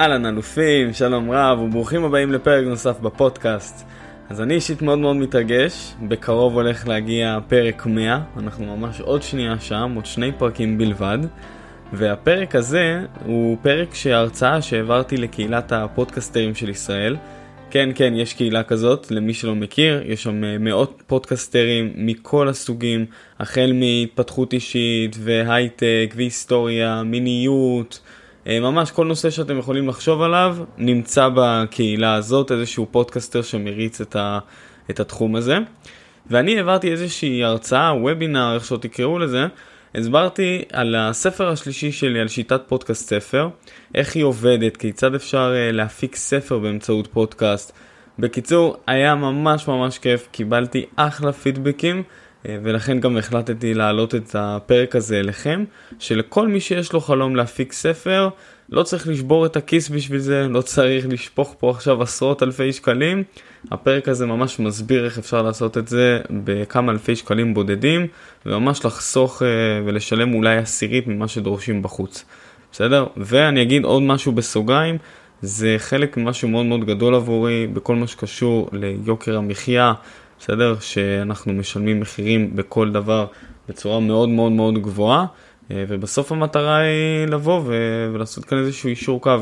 אהלן אלופים, שלום רב וברוכים הבאים לפרק נוסף בפודקאסט. אז אני אישית מאוד מאוד מתרגש, בקרוב הולך להגיע פרק 100, אנחנו ממש עוד שנייה שם, עוד שני פרקים בלבד. והפרק הזה הוא פרק שהרצאה שהעברתי לקהילת הפודקסטרים של ישראל. כן, כן, יש קהילה כזאת, למי שלא מכיר, יש שם אה, מאות פודקסטרים מכל הסוגים, החל מהתפתחות אישית והייטק והיסטוריה, מיניות, ממש כל נושא שאתם יכולים לחשוב עליו נמצא בקהילה הזאת, איזשהו פודקסטר שמריץ את, ה, את התחום הזה. ואני העברתי איזושהי הרצאה, וובינר, איך שלא תקראו לזה, הסברתי על הספר השלישי שלי, על שיטת פודקאסט ספר, איך היא עובדת, כיצד אפשר uh, להפיק ספר באמצעות פודקאסט. בקיצור, היה ממש ממש כיף, קיבלתי אחלה פידבקים. Uh, ולכן גם החלטתי להעלות את הפרק הזה אליכם, שלכל מי שיש לו חלום להפיק ספר, לא צריך לשבור את הכיס בשביל זה, לא צריך לשפוך פה עכשיו עשרות אלפי שקלים. הפרק הזה ממש מסביר איך אפשר לעשות את זה בכמה אלפי שקלים בודדים, וממש לחסוך uh, ולשלם אולי עשירית ממה שדורשים בחוץ. בסדר? ואני אגיד עוד משהו בסוגריים, זה חלק ממשהו מאוד מאוד גדול עבורי בכל מה שקשור ליוקר המחיה, בסדר? שאנחנו משלמים מחירים בכל דבר בצורה מאוד מאוד מאוד גבוהה. אה, ובסוף המטרה היא לבוא ולעשות כאן איזשהו אישור קו.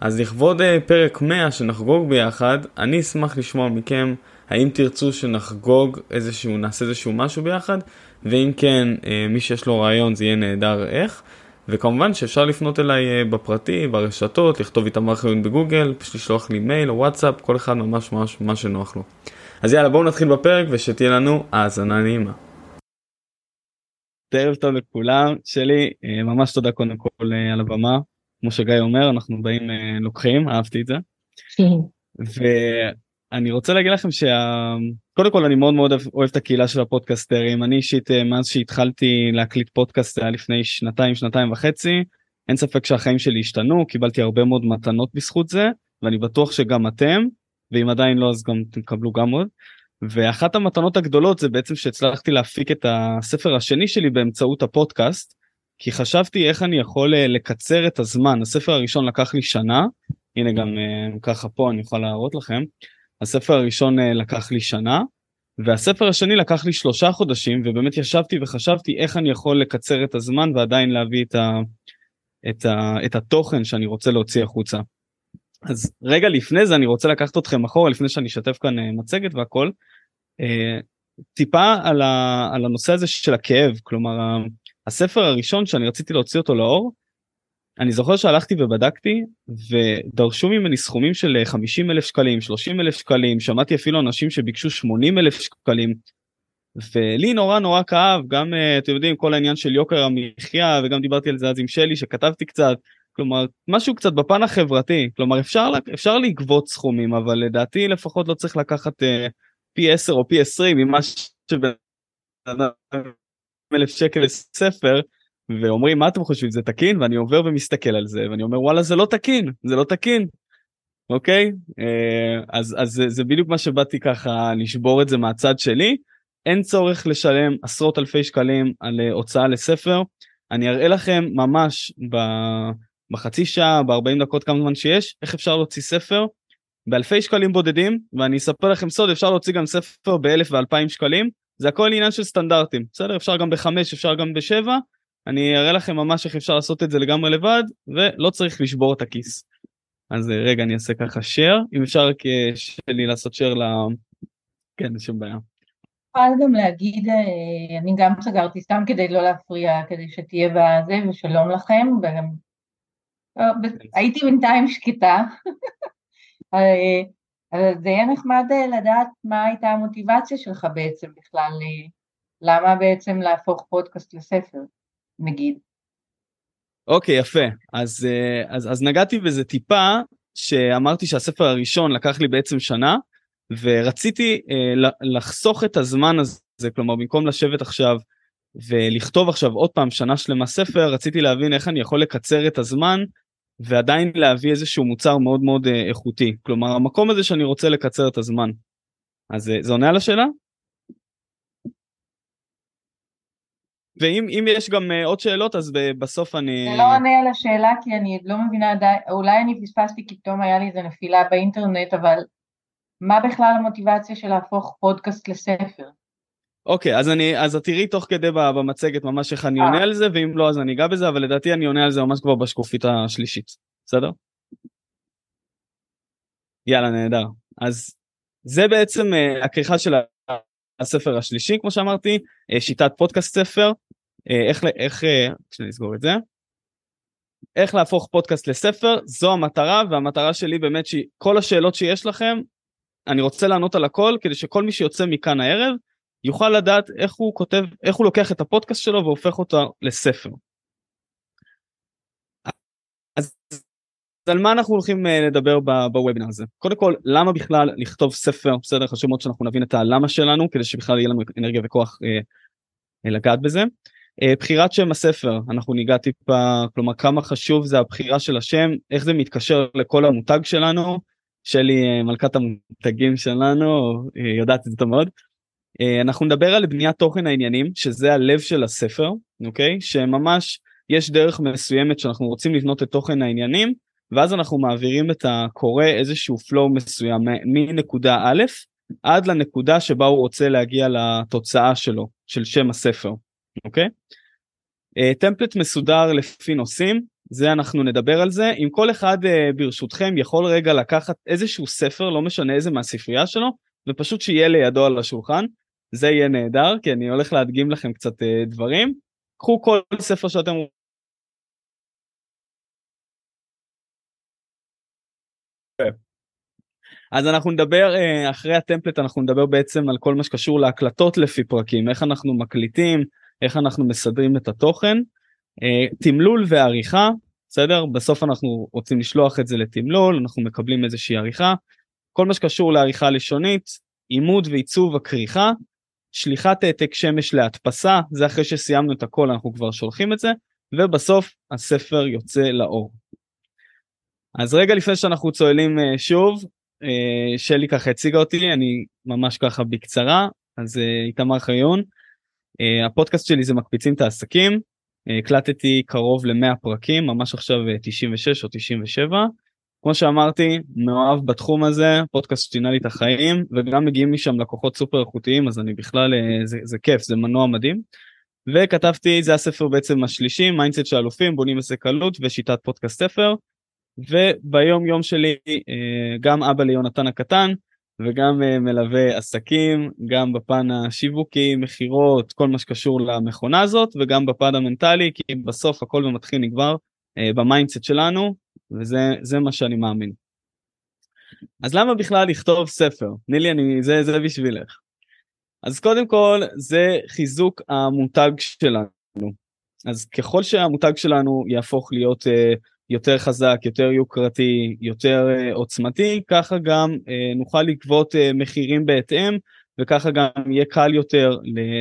אז לכבוד אה, פרק 100 שנחגוג ביחד, אני אשמח לשמוע מכם האם תרצו שנחגוג איזשהו, נעשה איזשהו משהו ביחד, ואם כן, אה, מי שיש לו רעיון זה יהיה נהדר איך. וכמובן שאפשר לפנות אליי בפרטי, ברשתות, לכתוב איתם אחריות בגוגל, פשוט לשלוח לי מייל או וואטסאפ, כל אחד ממש ממש מה שנוח לו. אז יאללה בואו נתחיל בפרק ושתהיה לנו האזנה נעימה. ערב טוב לכולם, שלי, אה, ממש תודה קודם כל אה, על הבמה, כמו שגיא אומר, אנחנו באים אה, לוקחים, אהבתי את זה. ואני רוצה להגיד לכם שקודם כל אני מאוד מאוד אוהב את הקהילה של הפודקסטרים, אני אישית מאז שהתחלתי להקליט פודקאסט היה לפני שנתיים, שנתיים וחצי, אין ספק שהחיים שלי השתנו, קיבלתי הרבה מאוד מתנות בזכות זה, ואני בטוח שגם אתם, ואם עדיין לא אז גם תקבלו גם עוד. ואחת המתנות הגדולות זה בעצם שהצלחתי להפיק את הספר השני שלי באמצעות הפודקאסט, כי חשבתי איך אני יכול אה, לקצר את הזמן. הספר הראשון לקח לי שנה, הנה גם אה, ככה פה אני יכול להראות לכם. הספר הראשון אה, לקח לי שנה, והספר השני לקח לי שלושה חודשים, ובאמת ישבתי וחשבתי איך אני יכול לקצר את הזמן ועדיין להביא את, ה, את, ה, את התוכן שאני רוצה להוציא החוצה. אז רגע לפני זה אני רוצה לקחת אתכם אחורה לפני שאני אשתף כאן אה, מצגת והכל. אה, טיפה על, ה, על הנושא הזה של הכאב כלומר הספר הראשון שאני רציתי להוציא אותו לאור. אני זוכר שהלכתי ובדקתי ודרשו ממני סכומים של 50 אלף שקלים 30 אלף שקלים שמעתי אפילו אנשים שביקשו 80 אלף שקלים. ולי נורא נורא כאב גם אה, אתם יודעים כל העניין של יוקר המחיה וגם דיברתי על זה אז עם שלי שכתבתי קצת כלומר משהו קצת בפן החברתי כלומר אפשר אפשר לגבות סכומים אבל לדעתי לפחות לא צריך לקחת uh, פי 10 או פי 20 ממה שבן אדם אלף שקל לספר ואומרים מה אתם חושבים זה תקין? ואני עובר ומסתכל על זה ואני אומר וואלה זה לא תקין זה לא תקין. אוקיי? uh, אז אז זה, זה בדיוק מה שבאתי ככה לשבור את זה מהצד שלי. אין צורך לשלם עשרות אלפי שקלים על uh, הוצאה לספר. אני אראה לכם ממש ב... בחצי שעה, ב-40 דקות כמה זמן שיש, איך אפשר להוציא ספר באלפי שקלים בודדים, ואני אספר לכם סוד, אפשר להוציא גם ספר באלף ואלפיים שקלים, זה הכל עניין של סטנדרטים, בסדר? אפשר גם בחמש, אפשר גם בשבע, אני אראה לכם ממש איך אפשר לעשות את זה לגמרי לבד, ולא צריך לשבור את הכיס. אז אה, רגע, אני אעשה ככה share, אם אפשר רק אה, שלי לעשות share ל... כן, אין שום בעיה. אפשר גם להגיד, אה, אני גם סגרתי סתם כדי לא להפריע, כדי שתהיה בזה, ושלום לכם, וגם הייתי בינתיים שקטה, אה, אבל זה יהיה נחמד אה, לדעת מה הייתה המוטיבציה שלך בעצם בכלל, למה בעצם להפוך פודקאסט לספר, נגיד. אוקיי, okay, יפה. אז, אז, אז נגעתי בזה טיפה, שאמרתי שהספר הראשון לקח לי בעצם שנה, ורציתי לחסוך את הזמן הזה, כלומר במקום לשבת עכשיו ולכתוב עכשיו עוד פעם שנה שלמה ספר, רציתי להבין איך אני יכול לקצר את הזמן ועדיין להביא איזשהו מוצר מאוד מאוד אה, איכותי. כלומר, המקום הזה שאני רוצה לקצר את הזמן. אז אה, זה עונה על השאלה? ואם יש גם עוד שאלות אז בסוף אני... זה לא עונה על השאלה כי אני לא מבינה עדיין, אולי אני פספסתי כי פתאום היה לי איזה נפילה באינטרנט, אבל מה בכלל המוטיבציה של להפוך פודקאסט לספר? אוקיי, אז אני, אז תראי תוך כדי במצגת ממש איך אני עונה על זה, ואם לא אז אני אגע בזה, אבל לדעתי אני עונה על זה ממש כבר בשקופית השלישית, בסדר? יאללה, נהדר. אז זה בעצם uh, הכריכה של הספר השלישי, כמו שאמרתי, uh, שיטת פודקאסט ספר, איך, איך, uh, נסגור את זה. איך להפוך פודקאסט לספר, זו המטרה, והמטרה שלי באמת שכל השאלות שיש לכם, אני רוצה לענות על הכל, כדי שכל מי שיוצא מכאן הערב, יוכל לדעת איך הוא כותב, איך הוא לוקח את הפודקאסט שלו והופך אותו לספר. אז על מה אנחנו הולכים אה, לדבר בוובינר הזה? קודם כל, למה בכלל לכתוב ספר? בסדר, חשוב מאוד שאנחנו נבין את הלמה שלנו, כדי שבכלל יהיה לנו אנרגיה וכוח אה, אה, לגעת בזה. אה, בחירת שם הספר, אנחנו ניגע טיפה, כלומר כמה חשוב זה הבחירה של השם, איך זה מתקשר לכל המותג שלנו, שלי אה, מלכת המותגים שלנו, יודעת את זה טוב מאוד. אה, אנחנו נדבר על בניית תוכן העניינים שזה הלב של הספר אוקיי שממש יש דרך מסוימת שאנחנו רוצים לבנות את תוכן העניינים ואז אנחנו מעבירים את הקורא איזשהו flow מסוים מנקודה א' עד לנקודה שבה הוא רוצה להגיע לתוצאה שלו של שם הספר אוקיי. טמפלט uh, מסודר לפי נושאים זה אנחנו נדבר על זה אם כל אחד uh, ברשותכם יכול רגע לקחת איזשהו ספר לא משנה איזה מהספרייה שלו ופשוט שיהיה לידו על השולחן זה יהיה נהדר כי אני הולך להדגים לכם קצת uh, דברים. קחו כל ספר שאתם אז אנחנו נדבר uh, אחרי הטמפלט אנחנו נדבר בעצם על כל מה שקשור להקלטות לפי פרקים איך אנחנו מקליטים איך אנחנו מסדרים את התוכן. uh, תמלול ועריכה בסדר? בסוף אנחנו רוצים לשלוח את זה לתמלול אנחנו מקבלים איזושהי עריכה. כל מה שקשור לעריכה לשונית עימוד ועיצוב הכריכה שליחת העתק שמש להדפסה, זה אחרי שסיימנו את הכל אנחנו כבר שולחים את זה, ובסוף הספר יוצא לאור. אז רגע לפני שאנחנו צוללים uh, שוב, uh, שלי ככה הציגה אותי, אני ממש ככה בקצרה, אז uh, איתמר חיון, הפודקאסט שלי זה מקפיצים את העסקים, הקלטתי קרוב ל-100 פרקים, ממש עכשיו 96 או 97, כמו שאמרתי, מאוהב בתחום הזה, פודקאסט שינה לי את החיים, וגם מגיעים משם לקוחות סופר איכותיים, אז אני בכלל, אה, זה, זה כיף, זה מנוע מדהים. וכתבתי, זה הספר בעצם השלישי, mindset של אלופים, בונים עסק קלות ושיטת פודקאסט ספר. וביום יום שלי אה, גם אבא ליונתן הקטן, וגם אה, מלווה עסקים, גם בפן השיווקי, מכירות, כל מה שקשור למכונה הזאת, וגם בפן המנטלי, כי בסוף הכל מתחיל ונגמר ב mindset שלנו, וזה מה שאני מאמין. אז למה בכלל לכתוב ספר? נילי, אני, זה, זה בשבילך. אז קודם כל זה חיזוק המותג שלנו. אז ככל שהמותג שלנו יהפוך להיות uh, יותר חזק, יותר יוקרתי, יותר uh, עוצמתי, ככה גם uh, נוכל לגבות uh, מחירים בהתאם, וככה גם יהיה קל יותר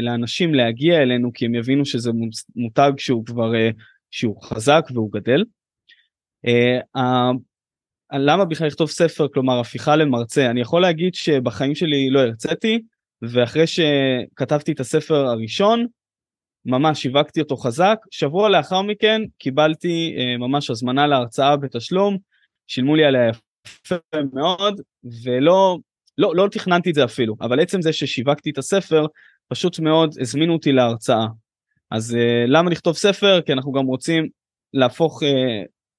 לאנשים להגיע אלינו, כי הם יבינו שזה מותג שהוא כבר, uh, שהוא חזק והוא גדל. Uh, למה בכלל לכתוב ספר, כלומר הפיכה למרצה? אני יכול להגיד שבחיים שלי לא הרציתי, ואחרי שכתבתי את הספר הראשון, ממש שיווקתי אותו חזק, שבוע לאחר מכן קיבלתי uh, ממש הזמנה להרצאה בתשלום, שילמו לי עליה יפה מאוד, ולא לא, לא תכננתי את זה אפילו, אבל עצם זה ששיווקתי את הספר, פשוט מאוד הזמינו אותי להרצאה. אז uh, למה לכתוב ספר? כי אנחנו גם רוצים להפוך,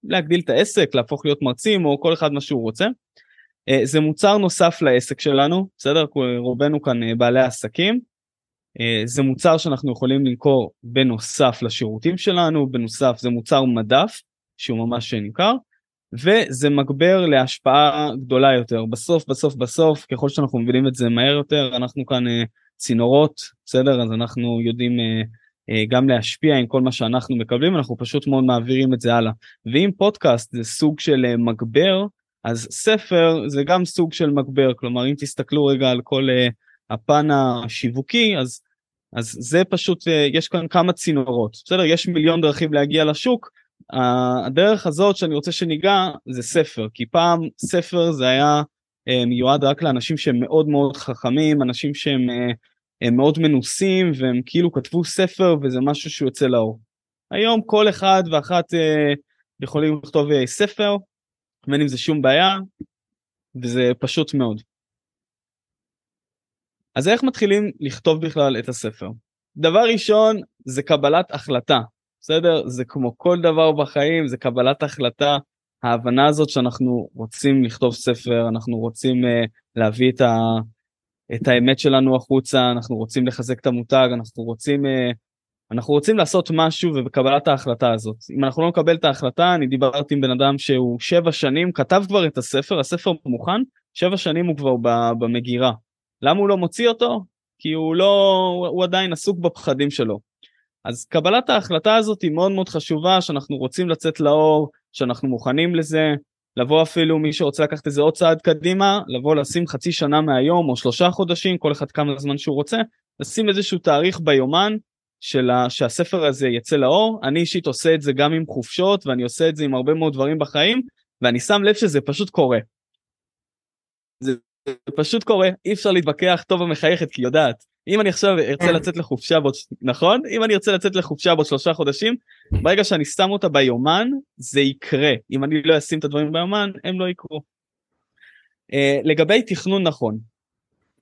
להגדיל את העסק, להפוך להיות מרצים או כל אחד מה שהוא רוצה. Uh, זה מוצר נוסף לעסק שלנו, בסדר? רובנו כאן uh, בעלי עסקים. Uh, זה מוצר שאנחנו יכולים למכור בנוסף לשירותים שלנו, בנוסף זה מוצר מדף שהוא ממש נמכר, וזה מגבר להשפעה גדולה יותר. בסוף בסוף בסוף ככל שאנחנו מבינים את זה מהר יותר אנחנו כאן צינורות, בסדר? אז אנחנו יודעים גם להשפיע עם כל מה שאנחנו מקבלים, אנחנו פשוט מאוד מעבירים את זה הלאה. ואם פודקאסט זה סוג של uh, מגבר, אז ספר זה גם סוג של מגבר, כלומר אם תסתכלו רגע על כל uh, הפן השיווקי, אז, אז זה פשוט, יש כאן כמה צינורות, בסדר? יש מיליון דרכים להגיע לשוק, הדרך הזאת שאני רוצה שניגע זה ספר, כי פעם ספר זה היה מיועד רק לאנשים שהם מאוד מאוד חכמים, אנשים שהם הם מאוד מנוסים והם כאילו כתבו ספר וזה משהו שהוא יוצא לאור. היום כל אחד ואחת אה, יכולים לכתוב אה, ספר, בין אם זה שום בעיה, וזה פשוט מאוד. אז איך מתחילים לכתוב בכלל את הספר? דבר ראשון זה קבלת החלטה, בסדר? זה כמו כל דבר בחיים, זה קבלת החלטה. ההבנה הזאת שאנחנו רוצים לכתוב ספר, אנחנו רוצים uh, להביא את, ה, את האמת שלנו החוצה, אנחנו רוצים לחזק את המותג, אנחנו רוצים, uh, אנחנו רוצים לעשות משהו ובקבלת ההחלטה הזאת. אם אנחנו לא נקבל את ההחלטה, אני דיברתי עם בן אדם שהוא שבע שנים, כתב כבר את הספר, הספר מוכן, שבע שנים הוא כבר במגירה. למה הוא לא מוציא אותו? כי הוא לא, הוא עדיין עסוק בפחדים שלו. אז קבלת ההחלטה הזאת היא מאוד מאוד חשובה, שאנחנו רוצים לצאת לאור, שאנחנו מוכנים לזה, לבוא אפילו מי שרוצה לקחת את זה עוד צעד קדימה, לבוא לשים חצי שנה מהיום או שלושה חודשים, כל אחד כמה זמן שהוא רוצה, לשים איזשהו תאריך ביומן של ה... שהספר הזה יצא לאור. אני אישית עושה את זה גם עם חופשות ואני עושה את זה עם הרבה מאוד דברים בחיים, ואני שם לב שזה פשוט קורה. זה פשוט קורה, אי אפשר להתווכח, טובה מחייכת כי יודעת. אם אני עכשיו ארצה כן. לצאת לחופשה בעוד, נכון? אם אני ארצה לצאת לחופשה בעוד שלושה חודשים, ברגע שאני שם אותה ביומן, זה יקרה. אם אני לא אשים את הדברים ביומן, הם לא יקרו. Uh, לגבי תכנון נכון,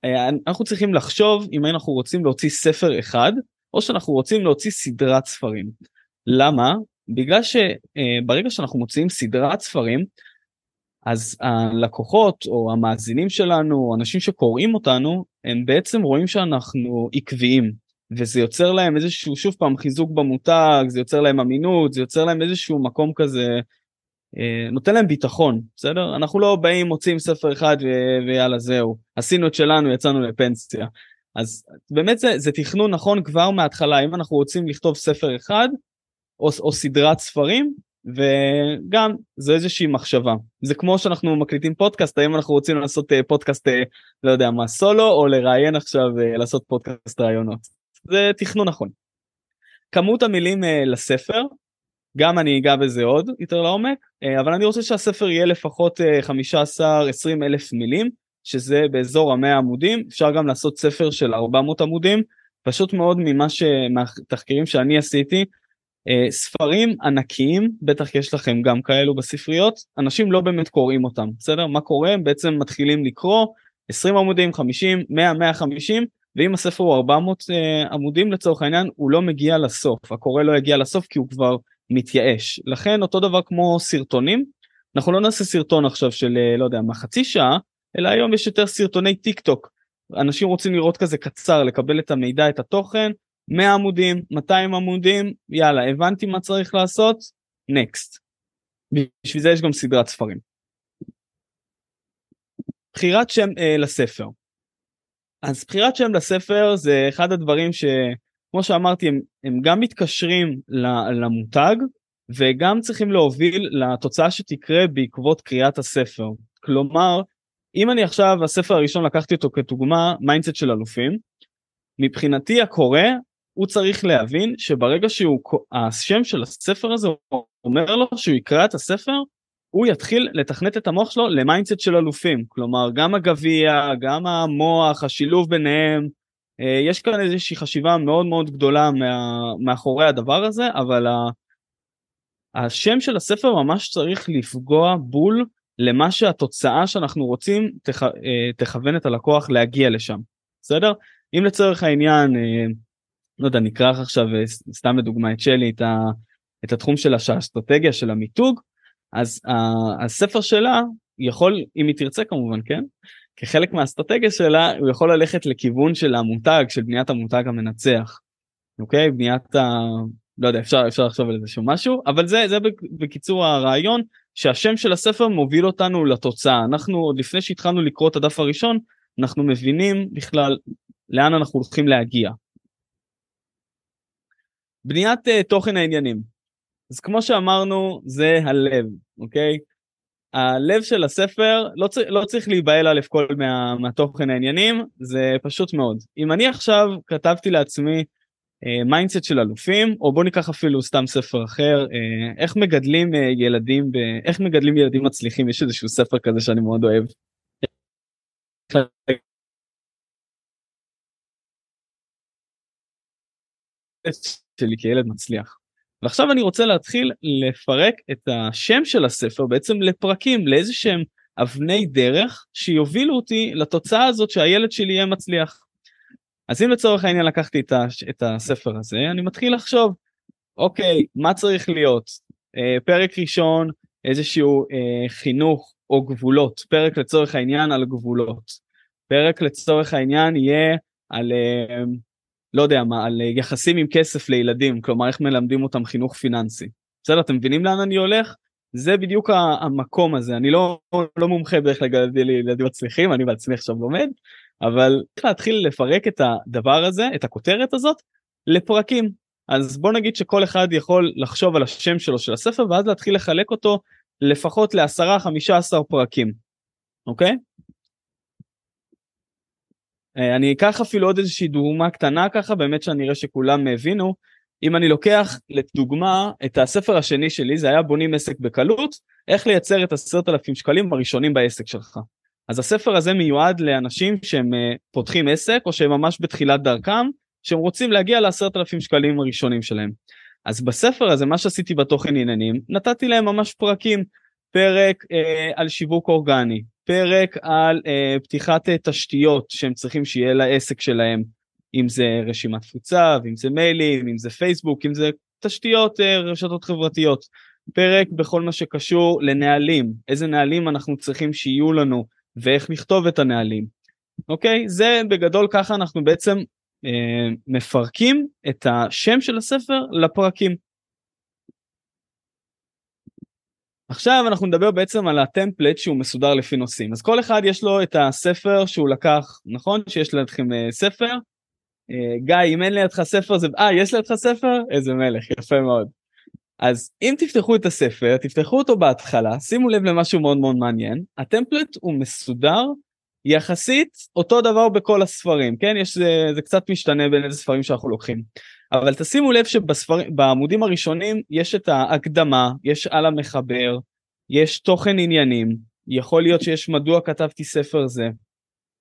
uh, אנחנו צריכים לחשוב אם אנחנו רוצים להוציא ספר אחד, או שאנחנו רוצים להוציא סדרת ספרים. למה? בגלל שברגע uh, שאנחנו מוציאים סדרת ספרים, אז הלקוחות או המאזינים שלנו, או אנשים שקוראים אותנו, הם בעצם רואים שאנחנו עקביים, וזה יוצר להם איזשהו, שוב פעם, חיזוק במותג, זה יוצר להם אמינות, זה יוצר להם איזשהו מקום כזה, אה, נותן להם ביטחון, בסדר? אנחנו לא באים, מוצאים ספר אחד ו- ויאללה זהו, עשינו את שלנו, יצאנו לפנסיה. אז באמת זה, זה תכנון נכון כבר מההתחלה, אם אנחנו רוצים לכתוב ספר אחד, או, או סדרת ספרים, וגם זה איזושהי מחשבה. זה כמו שאנחנו מקליטים פודקאסט האם אנחנו רוצים לעשות אה, פודקאסט אה, לא יודע מה סולו או לראיין עכשיו אה, לעשות פודקאסט רעיונות. זה תכנון נכון. כמות המילים לספר גם אני אגע בזה עוד יותר לעומק אבל אני רוצה שהספר יהיה לפחות 15-20 אלף מילים שזה באזור המאה עמודים. אפשר גם לעשות ספר של 400 עמודים. פשוט מאוד ממה שמהתחקירים שאני עשיתי ספרים ענקיים, בטח יש לכם גם כאלו בספריות, אנשים לא באמת קוראים אותם, בסדר? מה קורה? הם בעצם מתחילים לקרוא 20 עמודים, 50, 100, 150, ואם הספר הוא 400 uh, עמודים לצורך העניין, הוא לא מגיע לסוף, הקורא לא יגיע לסוף כי הוא כבר מתייאש. לכן אותו דבר כמו סרטונים, אנחנו לא נעשה סרטון עכשיו של אה, לא יודע מה חצי שעה, אלא היום יש יותר סרטוני טיק טוק. אנשים רוצים לראות כזה קצר, לקבל את המידע, את התוכן, 100 עמודים, 200 עמודים, יאללה, הבנתי מה צריך לעשות, נקסט. בשביל זה יש גם סדרת ספרים. בחירת שם אה, לספר. אז בחירת שם לספר זה אחד הדברים שכמו שאמרתי הם, הם גם מתקשרים למותג וגם צריכים להוביל לתוצאה שתקרה בעקבות קריאת הספר. כלומר, אם אני עכשיו, הספר הראשון לקחתי אותו כדוגמה, mindset של אלופים, מבחינתי הקורא הוא צריך להבין שברגע שהוא, השם של הספר הזה אומר לו שהוא יקרא את הספר, הוא יתחיל לתכנת את המוח שלו ל mindset של אלופים. כלומר, גם הגביע, גם המוח, השילוב ביניהם, אה, יש כאן איזושהי חשיבה מאוד מאוד גדולה מה, מאחורי הדבר הזה, אבל ה, השם של הספר ממש צריך לפגוע בול למה שהתוצאה שאנחנו רוצים תכ, אה, תכוון את הלקוח להגיע לשם. בסדר? אם לצורך העניין, אה, לא יודע, נקרא עכשיו אה, סתם לדוגמה את שלי, את, ה, את התחום של האסטרטגיה של המיתוג, אז ה, הספר שלה יכול, אם היא תרצה כמובן, כן? כחלק מהאסטרטגיה שלה, הוא יכול ללכת לכיוון של המותג, של בניית המותג המנצח. אוקיי? בניית ה... לא יודע, אפשר, אפשר לחשוב על איזשהו משהו, אבל זה, זה בקיצור הרעיון, שהשם של הספר מוביל אותנו לתוצאה. אנחנו, עוד לפני שהתחלנו לקרוא את הדף הראשון, אנחנו מבינים בכלל לאן אנחנו הולכים להגיע. בניית uh, תוכן העניינים. אז כמו שאמרנו, זה הלב, אוקיי? הלב של הספר לא, צר, לא צריך להיבהל מכל מה, מהתוכן העניינים, זה פשוט מאוד. אם אני עכשיו כתבתי לעצמי mindset uh, של אלופים, או בוא ניקח אפילו סתם ספר אחר, uh, איך מגדלים uh, ילדים, ב, איך מגדלים ילדים מצליחים, יש איזשהו ספר כזה שאני מאוד אוהב. שלי כילד מצליח. ועכשיו אני רוצה להתחיל לפרק את השם של הספר בעצם לפרקים, לאיזה שהם אבני דרך שיובילו אותי לתוצאה הזאת שהילד שלי יהיה מצליח. אז אם לצורך העניין לקחתי את, הש, את הספר הזה, אני מתחיל לחשוב, אוקיי, מה צריך להיות? אה, פרק ראשון, איזשהו אה, חינוך או גבולות, פרק לצורך העניין על גבולות. פרק לצורך העניין יהיה על, אה, לא יודע מה, על יחסים עם כסף לילדים, כלומר איך מלמדים אותם חינוך פיננסי. בסדר, אתם מבינים לאן אני הולך? זה בדיוק המקום הזה, אני לא, לא מומחה באיך לגדל ילדים מצליחים, אני בעצמי עכשיו לומד, אבל צריך להתחיל לפרק את הדבר הזה, את הכותרת הזאת, לפרקים. אז בוא נגיד שכל אחד יכול לחשוב על השם שלו של הספר ואז להתחיל לחלק אותו לפחות לעשרה חמישה עשר פרקים, אוקיי? אה, אני אקח אפילו עוד איזושהי דוגמה קטנה ככה באמת שאני אראה שכולם הבינו. אם אני לוקח לדוגמה את הספר השני שלי זה היה בונים עסק בקלות איך לייצר את עשרת אלפים שקלים הראשונים בעסק שלך. אז הספר הזה מיועד לאנשים שהם uh, פותחים עסק או שהם ממש בתחילת דרכם שהם רוצים להגיע לעשרת אלפים שקלים הראשונים שלהם. אז בספר הזה מה שעשיתי בתוכן עניינים נתתי להם ממש פרקים פרק uh, על שיווק אורגני פרק על uh, פתיחת uh, תשתיות שהם צריכים שיהיה לעסק שלהם אם זה רשימת תפוצה ואם זה מיילים אם זה פייסבוק אם זה תשתיות uh, רשתות חברתיות פרק בכל מה שקשור לנהלים איזה נהלים אנחנו צריכים שיהיו לנו ואיך לכתוב את הנהלים. אוקיי? זה בגדול ככה אנחנו בעצם אה, מפרקים את השם של הספר לפרקים. עכשיו אנחנו נדבר בעצם על הטמפלט שהוא מסודר לפי נושאים. אז כל אחד יש לו את הספר שהוא לקח, נכון? שיש לידכם אה, ספר. אה, גיא, אם אין לידך ספר זה... אה, יש לידך ספר? איזה מלך, יפה מאוד. אז אם תפתחו את הספר, תפתחו אותו בהתחלה, שימו לב למשהו מאוד מאוד מעניין, הטמפלט הוא מסודר יחסית אותו דבר בכל הספרים, כן? יש, זה, זה קצת משתנה בין איזה ספרים שאנחנו לוקחים. אבל תשימו לב שבעמודים הראשונים יש את ההקדמה, יש על המחבר, יש תוכן עניינים, יכול להיות שיש מדוע כתבתי ספר זה.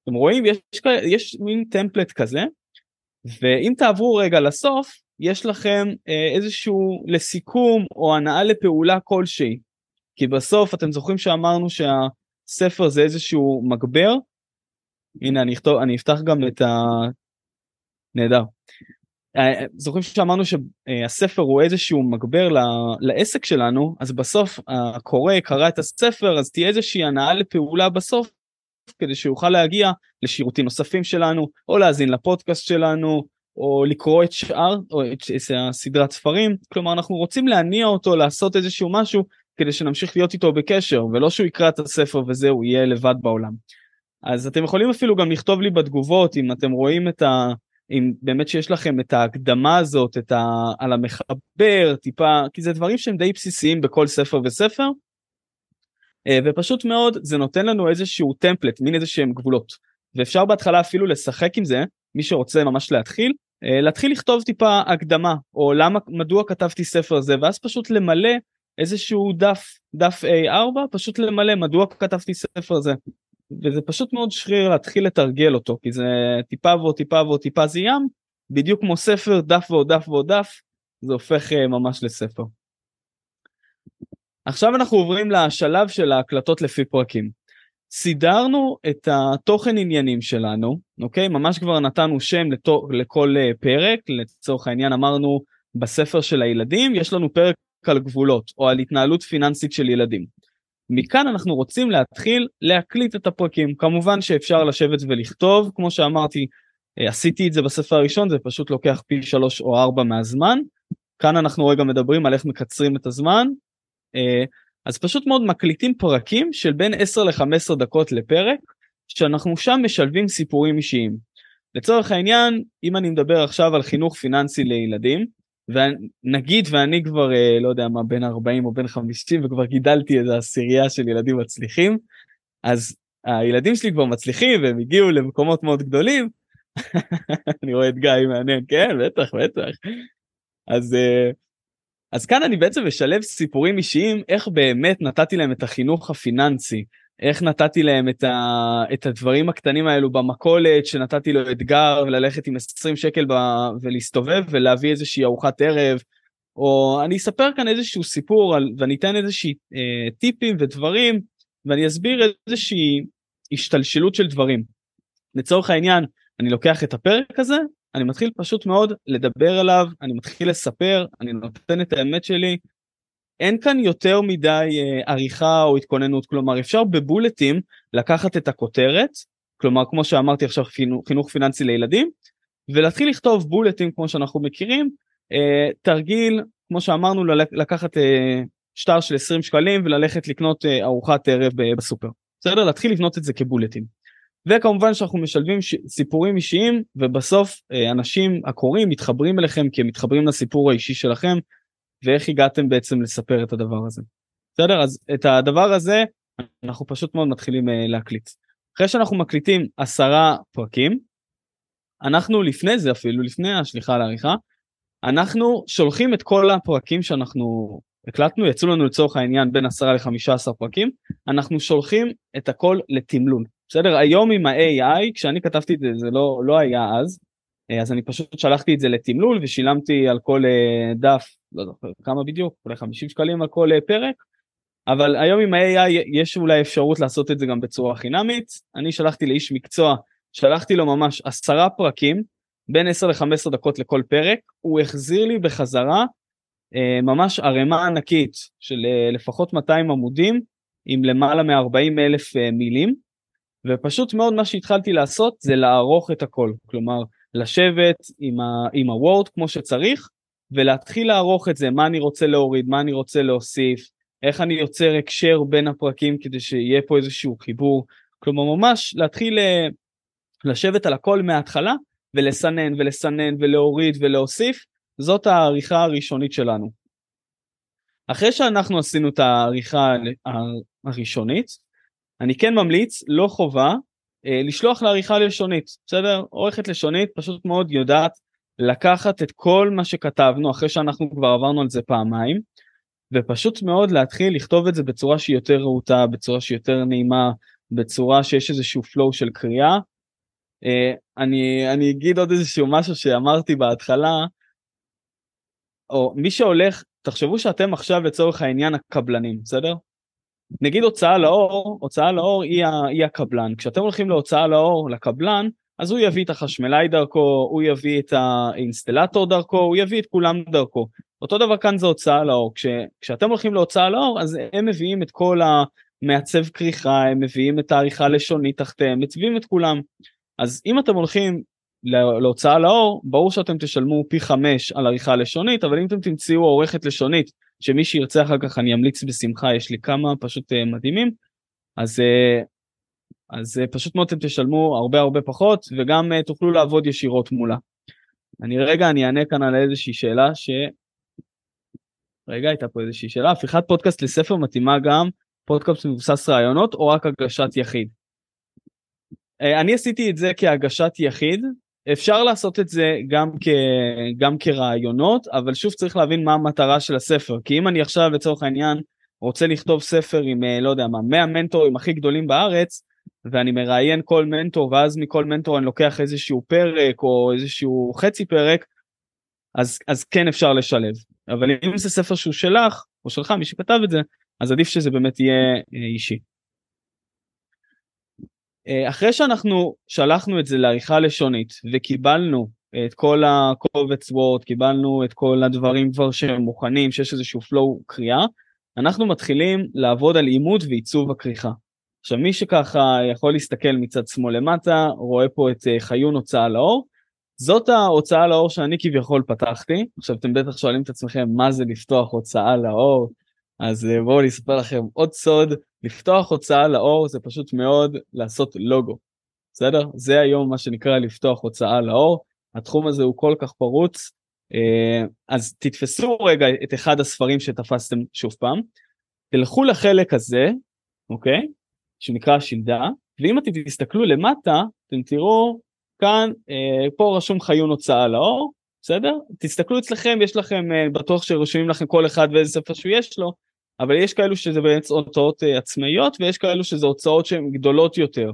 אתם רואים? יש, יש מין טמפלט כזה, ואם תעברו רגע לסוף, יש לכם אה, איזשהו לסיכום או הנאה לפעולה כלשהי. כי בסוף אתם זוכרים שאמרנו שהספר זה איזשהו מגבר? הנה אני אכתוב, אני אפתח גם את ה... נהדר. אה, זוכרים שאמרנו שהספר הוא איזשהו מגבר לעסק שלנו, אז בסוף הקורא קרא את הספר, אז תהיה איזושהי הנאה לפעולה בסוף, כדי שיוכל להגיע לשירותים נוספים שלנו, או להאזין לפודקאסט שלנו, או לקרוא את שאר, או את הסדרת ספרים, כלומר אנחנו רוצים להניע אותו לעשות איזשהו משהו כדי שנמשיך להיות איתו בקשר, ולא שהוא יקרא את הספר וזהו, יהיה לבד בעולם. אז אתם יכולים אפילו גם לכתוב לי בתגובות אם אתם רואים את ה... אם באמת שיש לכם את ההקדמה הזאת, את ה... על המחבר, טיפה, כי זה דברים שהם די בסיסיים בכל ספר וספר, אה, ופשוט מאוד זה נותן לנו איזשהו טמפלט, מין איזה שהם גבולות. ואפשר בהתחלה אפילו לשחק עם זה, מי שרוצה ממש להתחיל, אה, להתחיל לכתוב טיפה הקדמה או למה מדוע כתבתי ספר זה ואז פשוט למלא איזשהו דף דף A4 פשוט למלא מדוע כתבתי ספר זה. וזה פשוט מאוד שריר להתחיל לתרגל אותו כי זה טיפה ועוד טיפה ועוד טיפה זה ים בדיוק כמו ספר דף ועוד דף ועוד דף זה הופך אה, ממש לספר. עכשיו אנחנו עוברים לשלב של ההקלטות לפי פרקים. סידרנו את התוכן עניינים שלנו, אוקיי? ממש כבר נתנו שם לתו, לכל אה, פרק, לצורך העניין אמרנו בספר של הילדים, יש לנו פרק על גבולות או על התנהלות פיננסית של ילדים. מכאן אנחנו רוצים להתחיל להקליט את הפרקים. כמובן שאפשר לשבת ולכתוב, כמו שאמרתי, אה, עשיתי את זה בספר הראשון, זה פשוט לוקח פי שלוש או ארבע מהזמן. כאן אנחנו רגע מדברים על איך מקצרים את הזמן. אה, אז פשוט מאוד מקליטים פרקים של בין 10 ל-15 דקות לפרק, שאנחנו שם משלבים סיפורים אישיים. לצורך העניין, אם אני מדבר עכשיו על חינוך פיננסי לילדים, ונגיד ואני כבר, אה, לא יודע מה, בין 40 או בין 50 וכבר גידלתי איזו עשירייה של ילדים מצליחים, אז הילדים שלי כבר מצליחים והם הגיעו למקומות מאוד גדולים. אני רואה את גיא מעניין, כן, בטח, בטח. אז uh, אז כאן אני בעצם משלב סיפורים אישיים איך באמת נתתי להם את החינוך הפיננסי איך נתתי להם את, ה, את הדברים הקטנים האלו במכולת, שנתתי לו אתגר וללכת עם 20 שקל ב, ולהסתובב ולהביא איזושהי ארוחת ערב, או אני אספר כאן איזשהו סיפור על, ואני אתן איזושהי אה, טיפים ודברים, ואני אסביר איזושהי השתלשלות של דברים. לצורך העניין, אני לוקח את הפרק הזה, אני מתחיל פשוט מאוד לדבר עליו, אני מתחיל לספר, אני נותן את האמת שלי, אין כאן יותר מדי אה, עריכה או התכוננות, כלומר אפשר בבולטים לקחת את הכותרת, כלומר כמו שאמרתי עכשיו חינוך, חינוך פיננסי לילדים, ולהתחיל לכתוב בולטים כמו שאנחנו מכירים, אה, תרגיל כמו שאמרנו לקחת אה, שטר של 20 שקלים וללכת לקנות אה, ארוחת ערב בסופר, בסדר? להתחיל לבנות את זה כבולטים. וכמובן שאנחנו משלבים ש... סיפורים אישיים ובסוף אה, אנשים הקוראים מתחברים אליכם כי הם מתחברים לסיפור האישי שלכם ואיך הגעתם בעצם לספר את הדבר הזה. בסדר? אז את הדבר הזה אנחנו פשוט מאוד מתחילים אה, להקליט. אחרי שאנחנו מקליטים עשרה פרקים, אנחנו לפני זה אפילו, לפני השליחה על העריכה, אנחנו שולחים את כל הפרקים שאנחנו הקלטנו, יצאו לנו לצורך העניין בין 10 ל-15 פרקים, אנחנו שולחים את הכל לתמלול. בסדר? היום עם ה-AI, כשאני כתבתי את זה, זה לא, לא היה אז, אז אני פשוט שלחתי את זה לתמלול ושילמתי על כל אה, דף, לא זוכר כמה בדיוק, אולי 50 שקלים על כל אה, פרק, אבל היום עם ה-AI יש אולי אפשרות לעשות את זה גם בצורה חינמית. אני שלחתי לאיש מקצוע, שלחתי לו ממש עשרה פרקים, בין 10 ל-15 דקות לכל פרק, הוא החזיר לי בחזרה ממש ערימה ענקית של לפחות 200 עמודים עם למעלה מ-40 אלף מילים. ופשוט מאוד מה שהתחלתי לעשות זה לערוך את הכל, כלומר לשבת עם, ה, עם הוורד כמו שצריך ולהתחיל לערוך את זה, מה אני רוצה להוריד, מה אני רוצה להוסיף, איך אני יוצר הקשר בין הפרקים כדי שיהיה פה איזשהו חיבור, כלומר ממש להתחיל אה, לשבת על הכל מההתחלה ולסנן ולסנן ולהוריד ולהוסיף, זאת העריכה הראשונית שלנו. אחרי שאנחנו עשינו את העריכה הראשונית, אני כן ממליץ, לא חובה, לשלוח לעריכה לשונית, בסדר? עורכת לשונית פשוט מאוד יודעת לקחת את כל מה שכתבנו אחרי שאנחנו כבר עברנו על זה פעמיים, ופשוט מאוד להתחיל לכתוב את זה בצורה שהיא יותר רהוטה, בצורה שהיא יותר נעימה, בצורה שיש איזשהו flow של קריאה. אה, אני, אני אגיד עוד איזשהו משהו שאמרתי בהתחלה, או מי שהולך, תחשבו שאתם עכשיו לצורך העניין הקבלנים, בסדר? נגיד הוצאה לאור, הוצאה לאור היא, ה, היא הקבלן. כשאתם הולכים להוצאה לאור, לקבלן, אז הוא יביא את החשמלאי דרכו, הוא יביא את האינסטלטור דרכו, הוא יביא את כולם דרכו. אותו דבר כאן זה הוצאה לאור. כש, כשאתם הולכים להוצאה לאור, אז הם מביאים את כל המעצב כריכה, הם מביאים את העריכה לשונית תחתיהם, מציבים את כולם. אז אם אתם הולכים להוצאה לאור, ברור שאתם תשלמו פי חמש על עריכה לשונית, אבל אם אתם תמצאו עורכת לשונית שמי שירצה אחר כך אני אמליץ בשמחה, יש לי כמה פשוט uh, מדהימים, אז, uh, אז uh, פשוט מאוד אתם תשלמו הרבה הרבה פחות וגם תוכלו לעבוד ישירות מולה. אני רגע, אני אענה כאן על איזושהי שאלה ש... רגע, הייתה פה איזושהי שאלה, הפיכת פודקאסט לספר מתאימה גם פודקאסט מבוסס רעיונות או רק הגשת יחיד? אני עשיתי את זה כהגשת יחיד, אפשר לעשות את זה גם, כ, גם כרעיונות, אבל שוב צריך להבין מה המטרה של הספר. כי אם אני עכשיו לצורך העניין רוצה לכתוב ספר עם, אה, לא יודע מה, 100 מנטורים הכי גדולים בארץ, ואני מראיין כל מנטור, ואז מכל מנטור אני לוקח איזשהו פרק או איזשהו חצי פרק, אז, אז כן אפשר לשלב. אבל אם זה ספר שהוא שלך, או שלך, מי שכתב את זה, אז עדיף שזה באמת יהיה אה, אישי. אה, אחרי שאנחנו שלחנו את זה לעריכה לשונית וקיבלנו את כל הקובץ וורד, קיבלנו את כל הדברים כבר שהם מוכנים, שיש איזשהו flow קריאה, אנחנו מתחילים לעבוד על עימות ועיצוב הכריכה. עכשיו מי שככה יכול להסתכל מצד שמאל למטה, רואה פה את אה, חיון הוצאה לאור, זאת ההוצאה לאור שאני כביכול פתחתי, עכשיו אתם בטח שואלים את עצמכם מה זה לפתוח הוצאה לאור, אז אה, בואו אני אספר לכם עוד סוד, לפתוח הוצאה לאור זה פשוט מאוד לעשות לוגו, בסדר? זה היום מה שנקרא לפתוח הוצאה לאור, התחום הזה הוא כל כך פרוץ, אה, אז תתפסו רגע את אחד הספרים שתפסתם שוב פעם, תלכו לחלק הזה, אוקיי? שנקרא שלדה, ואם אתם תסתכלו למטה, אתם תראו כאן, אה, פה רשום חיון הוצאה לאור, בסדר? תסתכלו אצלכם, יש לכם, בטוח שרשומים לכם כל אחד ואיזה ספר שהוא יש לו, אבל יש כאלו שזה באמת הוצאות uh, עצמאיות ויש כאלו שזה הוצאות שהן גדולות יותר.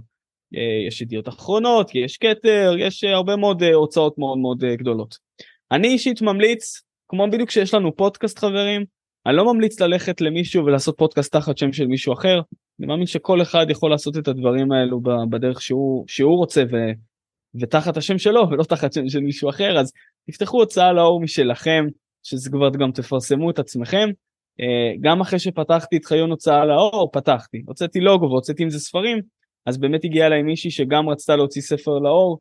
Uh, יש ידיעות אחרונות, יש כתר, יש uh, הרבה מאוד הוצאות מאוד מאוד גדולות. אני אישית ממליץ, כמו בדיוק שיש לנו פודקאסט חברים, אני לא ממליץ ללכת למישהו ולעשות פודקאסט תחת שם של מישהו אחר. אני מאמין שכל אחד יכול לעשות את הדברים האלו בדרך שהוא, שהוא רוצה ו, ותחת השם שלו ולא תחת שם של מישהו אחר אז תפתחו הוצאה לאור משלכם שזה כבר גם תפרסמו את עצמכם. אה, גם אחרי שפתחתי את חיון הוצאה לאור פתחתי הוצאתי לוגו והוצאתי עם זה ספרים אז באמת הגיעה אליי מישהי שגם רצתה להוציא ספר לאור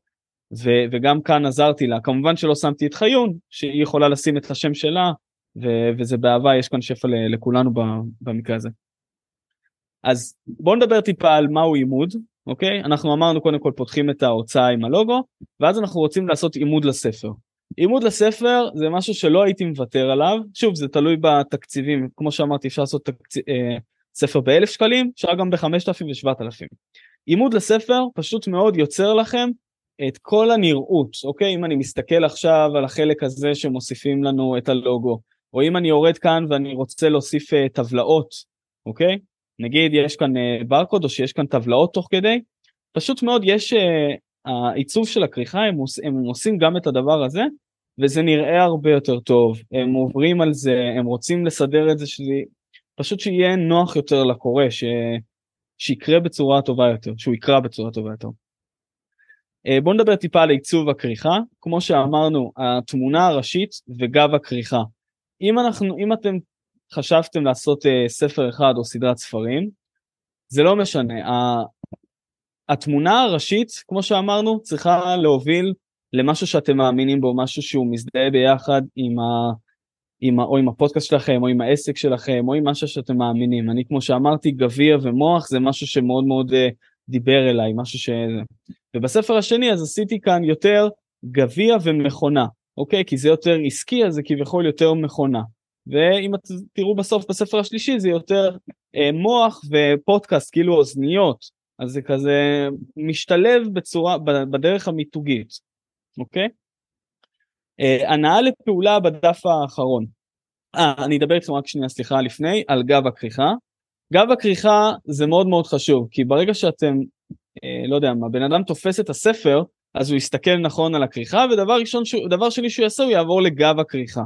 ו- וגם כאן עזרתי לה כמובן שלא שמתי את חיון שהיא יכולה לשים את השם שלה ו- וזה באהבה יש כאן שפע לכולנו במקרה הזה. אז בואו נדבר טיפה על מהו עימוד אוקיי אנחנו אמרנו קודם כל פותחים את ההוצאה עם הלוגו ואז אנחנו רוצים לעשות עימוד לספר. עימוד לספר זה משהו שלא הייתי מוותר עליו. שוב זה תלוי בתקציבים. כמו שאמרתי אפשר לעשות תקצ... אה, ספר באלף שקלים אפשר גם בחמשת אלפים ושבעת אלפים. עימוד לספר פשוט מאוד יוצר לכם את כל הנראות אוקיי? אם אני מסתכל עכשיו על החלק הזה שמוסיפים לנו את הלוגו או אם אני יורד כאן ואני רוצה להוסיף uh, טבלאות אוקיי? נגיד יש כאן uh, ברקוד או שיש כאן טבלאות תוך כדי פשוט מאוד יש uh, העיצוב של הכריכה הם, עוש, הם עושים גם את הדבר הזה וזה נראה הרבה יותר טוב. הם עוברים על זה הם רוצים לסדר את זה שזה פשוט שיהיה נוח יותר לקורא ש... שיקרה בצורה טובה יותר שהוא יקרא בצורה טובה יותר. אה, בואו נדבר טיפה על עיצוב הכריכה. כמו שאמרנו התמונה הראשית וגב הכריכה. אם אנחנו אם אתם חשבתם לעשות uh, ספר אחד או סדרת ספרים זה לא משנה התמונה הראשית כמו שאמרנו צריכה להוביל למשהו שאתם מאמינים בו משהו שהוא מזדהה ביחד עם ה... עם ה... או עם הפודקאסט שלכם או עם העסק שלכם או עם משהו שאתם מאמינים. אני כמו שאמרתי גביע ומוח זה משהו שמאוד מאוד uh, דיבר אליי משהו ש... ובספר השני אז עשיתי כאן יותר גביע ומכונה אוקיי? כי זה יותר עסקי אז זה כביכול יותר מכונה. ואם תראו בסוף בספר השלישי זה יותר אה, מוח ופודקאסט כאילו אוזניות אז זה כזה משתלב בצורה בדרך המיתוגית אוקיי. אה, הנאה לפעולה בדף האחרון. אה, אני אדבר איתכם רק שנייה סליחה לפני על גב הכריכה. גב הכריכה זה מאוד מאוד חשוב כי ברגע שאתם אה, לא יודע מה בן אדם תופס את הספר אז הוא יסתכל נכון על הכריכה ודבר ראשון שהוא, דבר שני שהוא יעשה הוא יעבור לגב הכריכה.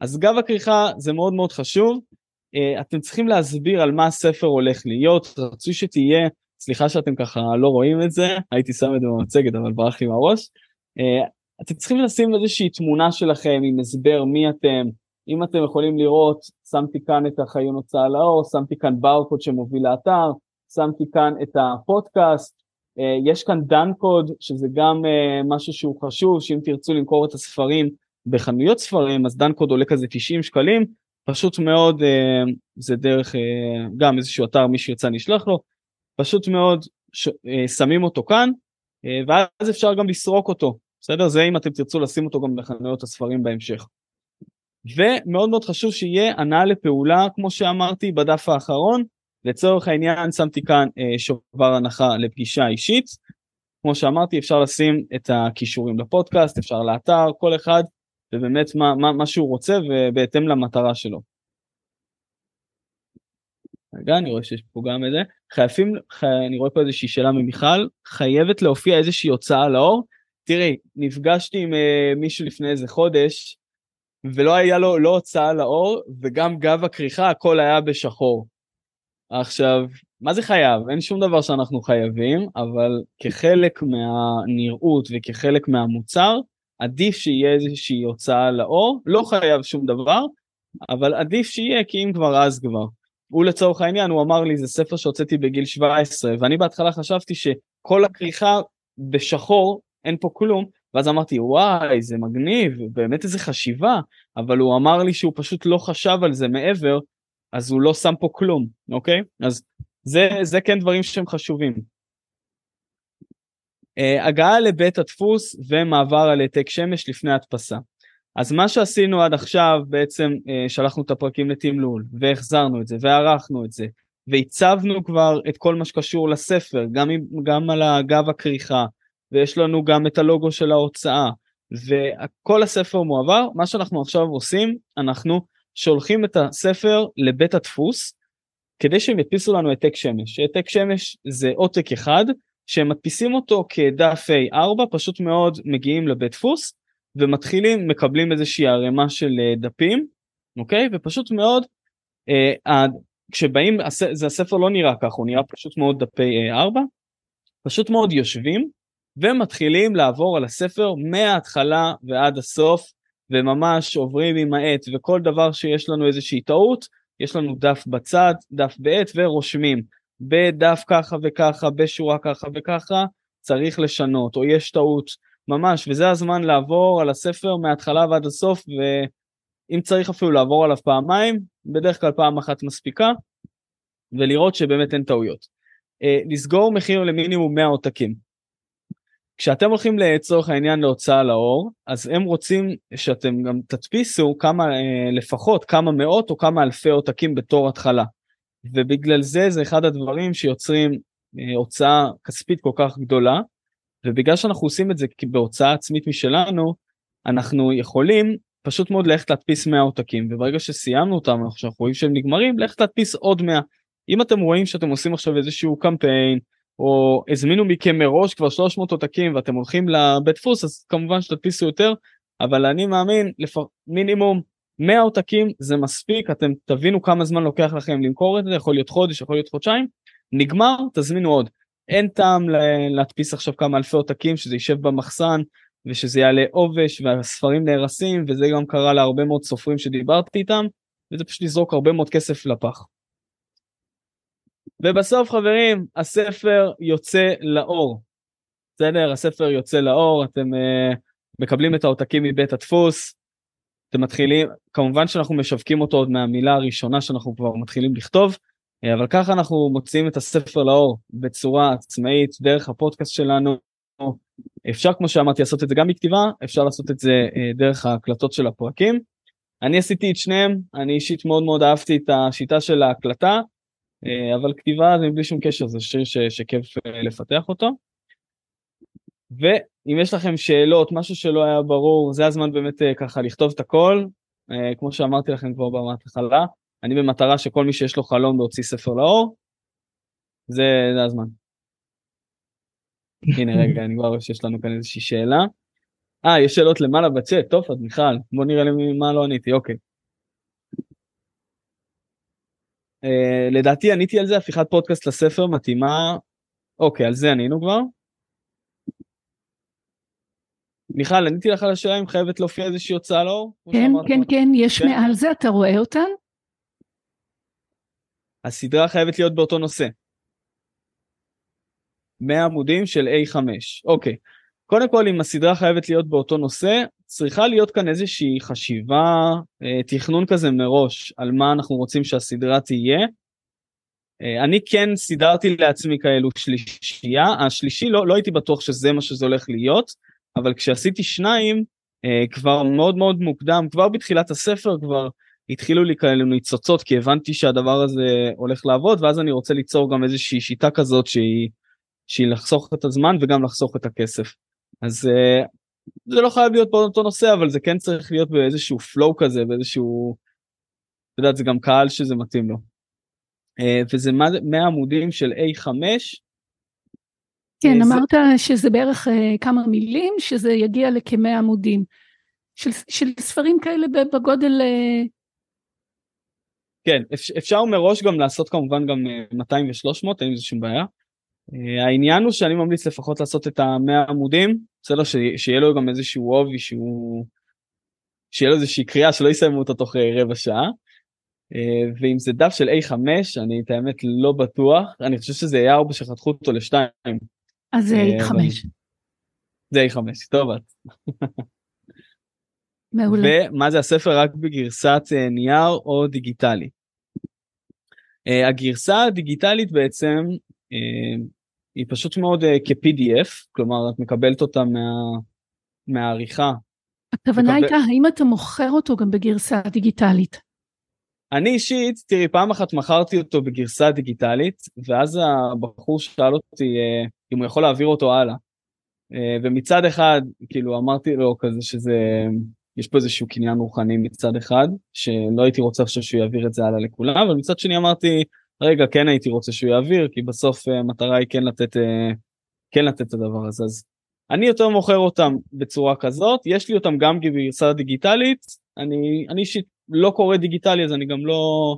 אז גב הכריכה זה מאוד מאוד חשוב uh, אתם צריכים להסביר על מה הספר הולך להיות רצוי שתהיה סליחה שאתם ככה לא רואים את זה הייתי שם את זה במצגת אבל ברח לי מהראש. uh, אתם צריכים לשים איזושהי תמונה שלכם עם הסבר מי אתם. אם אתם יכולים לראות שמתי כאן את החיון הוצאה לאור שמתי כאן ברקוד שמוביל לאתר שמתי כאן את הפודקאסט. אה, יש כאן דן קוד שזה גם אה, משהו שהוא חשוב שאם תרצו למכור את הספרים בחנויות ספרים אז דן קוד עולה כזה 90 שקלים. פשוט מאוד אה, זה דרך גם איזשהו אתר מי שירצה נשלח לו פשוט מאוד שמים אותו כאן ואז אפשר גם לסרוק אותו בסדר זה אם אתם תרצו לשים אותו גם בחנויות הספרים בהמשך. ומאוד מאוד חשוב שיהיה הנעה לפעולה כמו שאמרתי בדף האחרון לצורך העניין שמתי כאן אה, שובר הנחה לפגישה אישית. כמו שאמרתי אפשר לשים את הכישורים לפודקאסט, אפשר לאתר, כל אחד ובאמת מה, מה, מה שהוא רוצה ובהתאם למטרה שלו. רגע אני רואה שיש פה גם את זה. חייבים, חי... אני רואה פה איזושהי שאלה ממיכל, חייבת להופיע איזושהי הוצאה לאור. תראי, נפגשתי עם uh, מישהו לפני איזה חודש ולא היה לו לא הוצאה לאור וגם גב הכריכה הכל היה בשחור. עכשיו, מה זה חייב? אין שום דבר שאנחנו חייבים, אבל כחלק מהנראות וכחלק מהמוצר, עדיף שיהיה איזושהי הוצאה לאור, לא חייב שום דבר, אבל עדיף שיהיה כי אם כבר אז כבר. הוא לצורך העניין, הוא אמר לי זה ספר שהוצאתי בגיל 17, ואני בהתחלה חשבתי שכל הכריכה בשחור, אין פה כלום, ואז אמרתי וואי זה מגניב, באמת איזה חשיבה, אבל הוא אמר לי שהוא פשוט לא חשב על זה מעבר, אז הוא לא שם פה כלום, אוקיי? אז זה, זה כן דברים שהם חשובים. Uh, הגעה לבית הדפוס ומעבר על העתק שמש לפני הדפסה. אז מה שעשינו עד עכשיו בעצם uh, שלחנו את הפרקים לתמלול והחזרנו את זה וערכנו את זה והצבנו כבר את כל מה שקשור לספר גם, גם על הגב הכריכה ויש לנו גם את הלוגו של ההוצאה וכל הספר מועבר מה שאנחנו עכשיו עושים אנחנו שולחים את הספר לבית הדפוס כדי שהם ידפיסו לנו העתק שמש. העתק שמש זה עותק אחד שהם מדפיסים אותו כדף A4 פשוט מאוד מגיעים לבית דפוס ומתחילים מקבלים איזושהי ערימה של אה, דפים אוקיי? ופשוט מאוד אה, כשבאים זה הספר לא נראה ככה הוא נראה פשוט מאוד דפי A4 פשוט מאוד יושבים ומתחילים לעבור על הספר מההתחלה ועד הסוף וממש עוברים עם העט וכל דבר שיש לנו איזושהי טעות יש לנו דף בצד דף בעט ורושמים. בדף ככה וככה בשורה ככה וככה צריך לשנות או יש טעות ממש וזה הזמן לעבור על הספר מההתחלה ועד הסוף ואם צריך אפילו לעבור עליו פעמיים בדרך כלל פעם אחת מספיקה ולראות שבאמת אין טעויות. אה, לסגור מחיר למינימום 100 עותקים כשאתם הולכים לצורך העניין להוצאה לאור אז הם רוצים שאתם גם תדפיסו כמה אה, לפחות כמה מאות או כמה אלפי עותקים בתור התחלה. ובגלל זה זה אחד הדברים שיוצרים אה, הוצאה כספית כל כך גדולה ובגלל שאנחנו עושים את זה בהוצאה עצמית משלנו אנחנו יכולים פשוט מאוד ללכת להדפיס 100 עותקים וברגע שסיימנו אותם אנחנו רואים שהם נגמרים ללכת להדפיס עוד 100. אם אתם רואים שאתם עושים עכשיו איזשהו קמפיין או הזמינו מכם מראש כבר 300 עותקים ואתם הולכים לבית דפוס אז כמובן שתדפיסו יותר אבל אני מאמין לפ... מינימום 100 עותקים זה מספיק אתם תבינו כמה זמן לוקח לכם למכור את זה יכול להיות חודש יכול להיות חודשיים נגמר תזמינו עוד אין טעם להדפיס עכשיו כמה אלפי עותקים שזה יישב במחסן ושזה יעלה עובש והספרים נהרסים וזה גם קרה להרבה מאוד סופרים שדיברתי איתם וזה פשוט לזרוק הרבה מאוד כסף לפח. ובסוף חברים הספר יוצא לאור. בסדר הספר יוצא לאור אתם uh, מקבלים את העותקים מבית הדפוס. אתם מתחילים כמובן שאנחנו משווקים אותו עוד מהמילה הראשונה שאנחנו כבר מתחילים לכתוב אבל ככה אנחנו מוציאים את הספר לאור בצורה עצמאית דרך הפודקאסט שלנו. אפשר כמו שאמרתי לעשות את זה גם בכתיבה אפשר לעשות את זה uh, דרך ההקלטות של הפרקים. אני עשיתי את שניהם אני אישית מאוד מאוד אהבתי את השיטה של ההקלטה אה, אבל כתיבה זה בלי שום קשר, זה שיר ש, שכיף אה, לפתח אותו. ואם יש לכם שאלות, משהו שלא היה ברור, זה הזמן באמת אה, ככה לכתוב את הכל. כמו שאמרתי לכם כבר בהתחלה, אני במטרה שכל מי שיש לו חלום להוציא ספר לאור, זה, זה הזמן. הנה רגע, אני כבר רואה שיש לנו כאן איזושהי שאלה. אה, יש שאלות למעלה בצ'אט, טוב, אז מיכל, בוא נראה לי מה לא עניתי, אוקיי. Uh, לדעתי עניתי על זה, הפיכת פודקאסט לספר מתאימה, אוקיי, על זה ענינו כבר. מיכל, עניתי לך על השאלה אם חייבת להופיע איזושהי הוצאה לאור? כן, כן, כן, יש כן? מעל זה, אתה רואה אותן? הסדרה חייבת להיות באותו נושא. 100 עמודים של A5, אוקיי. קודם כל, אם הסדרה חייבת להיות באותו נושא, צריכה להיות כאן איזושהי חשיבה, אה, תכנון כזה מראש על מה אנחנו רוצים שהסדרה תהיה. אה, אני כן סידרתי לעצמי כאלו שלישייה, השלישי לא, לא הייתי בטוח שזה מה שזה הולך להיות, אבל כשעשיתי שניים, אה, כבר מאוד מאוד מוקדם, כבר בתחילת הספר כבר התחילו לי כאלו ניצוצות, כי הבנתי שהדבר הזה הולך לעבוד, ואז אני רוצה ליצור גם איזושהי שיטה כזאת שהיא, שהיא לחסוך את הזמן וגם לחסוך את הכסף. אז זה לא חייב להיות באותו נושא אבל זה כן צריך להיות באיזשהו flow כזה באיזשהו. את יודעת זה גם קהל שזה מתאים לו. אה, וזה 100 עמודים של A5. כן זה... אמרת שזה בערך אה, כמה מילים שזה יגיע לכמאה עמודים. של, של ספרים כאלה בגודל. אה, כן אפשר מראש גם לעשות כמובן גם 200 ו-300 אין לזה שום בעיה. העניין הוא שאני ממליץ לפחות לעשות את המאה עמודים בסדר שיהיה לו גם איזשהו עובי שהוא שיהיה לו איזושהי קריאה שלא יסיימו אותו תוך אה, רבע שעה. אה, ואם זה דף של A5 אני את האמת לא בטוח אני חושב שזה A4 שחתכו אותו לשתיים. אז זה אה, A5. זה A5 טוב את. מעולה. ומה זה הספר רק בגרסת נייר או דיגיטלי. הגרסה הדיגיטלית בעצם היא פשוט מאוד uh, כ-PDF, כלומר את מקבלת אותה מה... מהעריכה. הכוונה מקבל... הייתה, האם אתה מוכר אותו גם בגרסה דיגיטלית? אני אישית, תראי, פעם אחת מכרתי אותו בגרסה דיגיטלית, ואז הבחור שאל אותי uh, אם הוא יכול להעביר אותו הלאה. Uh, ומצד אחד, כאילו, אמרתי לו כזה שזה יש פה איזשהו קניין רוחני מצד אחד שלא הייתי רוצה עכשיו שהוא יעביר את זה הלאה לכולם אבל מצד שני אמרתי רגע כן הייתי רוצה שהוא יעביר כי בסוף המטרה היא כן לתת כן לתת את הדבר הזה אז אני יותר מוכר אותם בצורה כזאת יש לי אותם גם בגרסה דיגיטלית אני אני אישית לא קורא דיגיטלי אז אני גם לא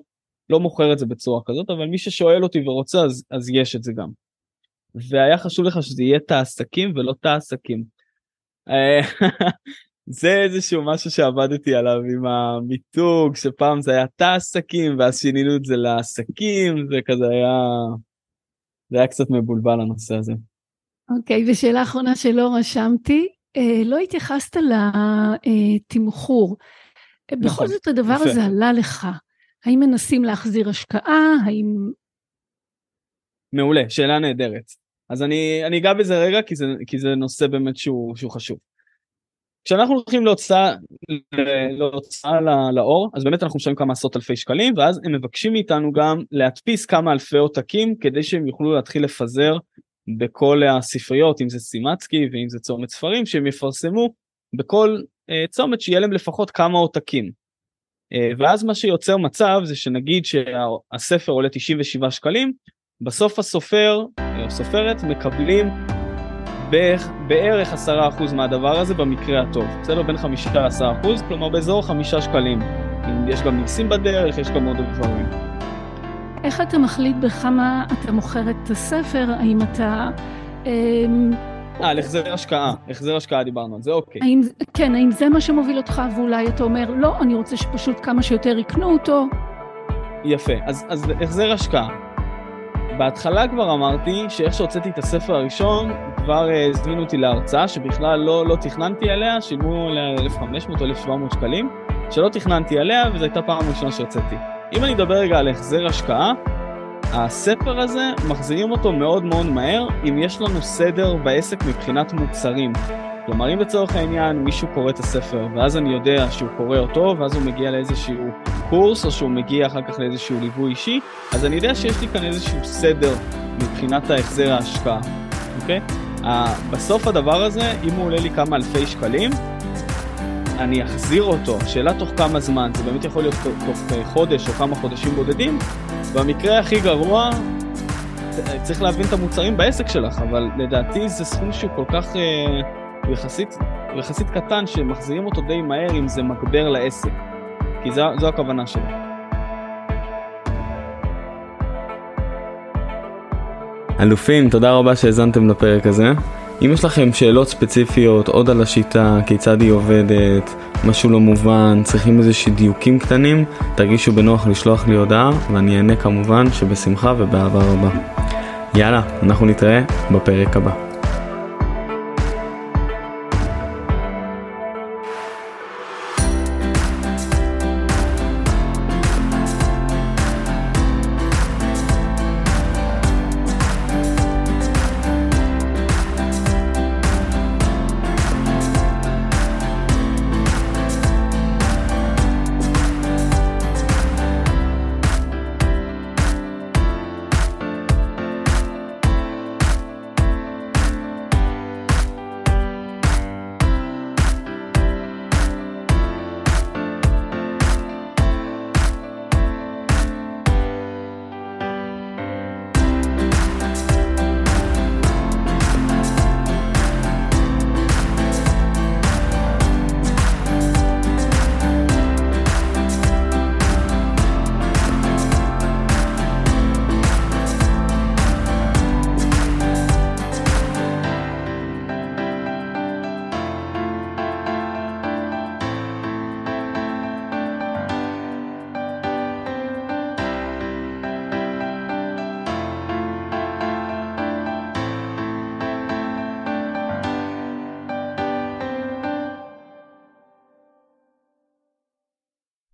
לא מוכר את זה בצורה כזאת אבל מי ששואל אותי ורוצה אז, אז יש את זה גם. והיה חשוב לך שזה יהיה תא עסקים ולא תא עסקים. אה, זה איזשהו משהו שעבדתי עליו עם המיתוג שפעם זה היה תא עסקים ואז שינינו את זה לעסקים זה כזה היה זה היה קצת מבולבל הנושא הזה. אוקיי okay, ושאלה אחרונה שלא רשמתי אה, לא התייחסת לתמחור. נכון, בכל זאת הדבר יפה. הזה עלה לך. האם מנסים להחזיר השקעה? האם... מעולה, שאלה נהדרת. אז אני, אני אגע בזה רגע כי זה, כי זה נושא באמת שהוא, שהוא חשוב. כשאנחנו הולכים להוצאה, להוצאה לאור, אז באמת אנחנו משלמים כמה עשרות אלפי שקלים, ואז הם מבקשים מאיתנו גם להדפיס כמה אלפי עותקים כדי שהם יוכלו להתחיל לפזר בכל הספריות, אם זה סימצקי ואם זה צומת ספרים, שהם יפרסמו בכל uh, צומת שיהיה להם לפחות כמה עותקים. Uh, ואז מה שיוצר מצב זה שנגיד שהספר עולה 97 שקלים, בסוף הסופר או סופרת מקבלים בערך, בערך 10% מהדבר הזה במקרה הטוב, בסדר? בין 5 ל-10%, כלומר באזור 5 שקלים. יש גם מיסים בדרך, יש גם עוד דברים. איך אתה מחליט בכמה אתה מוכר את הספר? האם אתה... אמ, אה, על החזר השקעה, החזר השקעה דיברנו על זה, אוקיי. האם, כן, האם זה מה שמוביל אותך ואולי אתה אומר, לא, אני רוצה שפשוט כמה שיותר יקנו אותו? יפה, אז, אז החזר השקעה. בהתחלה כבר אמרתי שאיך שהוצאתי את הספר הראשון, כבר אה, הזמינו אותי להרצאה שבכלל לא, לא תכננתי עליה, שילמו עליה 1,500 או 1,700 שקלים, שלא תכננתי עליה וזו הייתה פעם ראשונה שהוצאתי. אם אני אדבר רגע על החזר השקעה, הספר הזה מחזירים אותו מאוד מאוד מהר אם יש לנו סדר בעסק מבחינת מוצרים. כלומר אם לצורך העניין מישהו קורא את הספר ואז אני יודע שהוא קורא אותו ואז הוא מגיע לאיזשהו קורס או שהוא מגיע אחר כך לאיזשהו ליווי אישי אז אני יודע שיש לי כאן איזשהו סדר מבחינת ההחזר ההשקעה, אוקיי? בסוף הדבר הזה אם הוא עולה לי כמה אלפי שקלים אני אחזיר אותו, שאלה תוך כמה זמן, זה באמת יכול להיות תוך אה, חודש או כמה חודשים בודדים, במקרה הכי גרוע צריך להבין את המוצרים בעסק שלך, אבל לדעתי זה סכום שהוא כל כך אה, יחסית, יחסית קטן שמחזירים אותו די מהר אם זה מגבר לעסק, כי זו, זו הכוונה שלי. אלופים, תודה רבה שהאזנתם לפרק הזה. אם יש לכם שאלות ספציפיות עוד על השיטה, כיצד היא עובדת, משהו לא מובן, צריכים איזה דיוקים קטנים, תרגישו בנוח לשלוח לי הודעה ואני אענה כמובן שבשמחה ובאהבה רבה. יאללה, אנחנו נתראה בפרק הבא.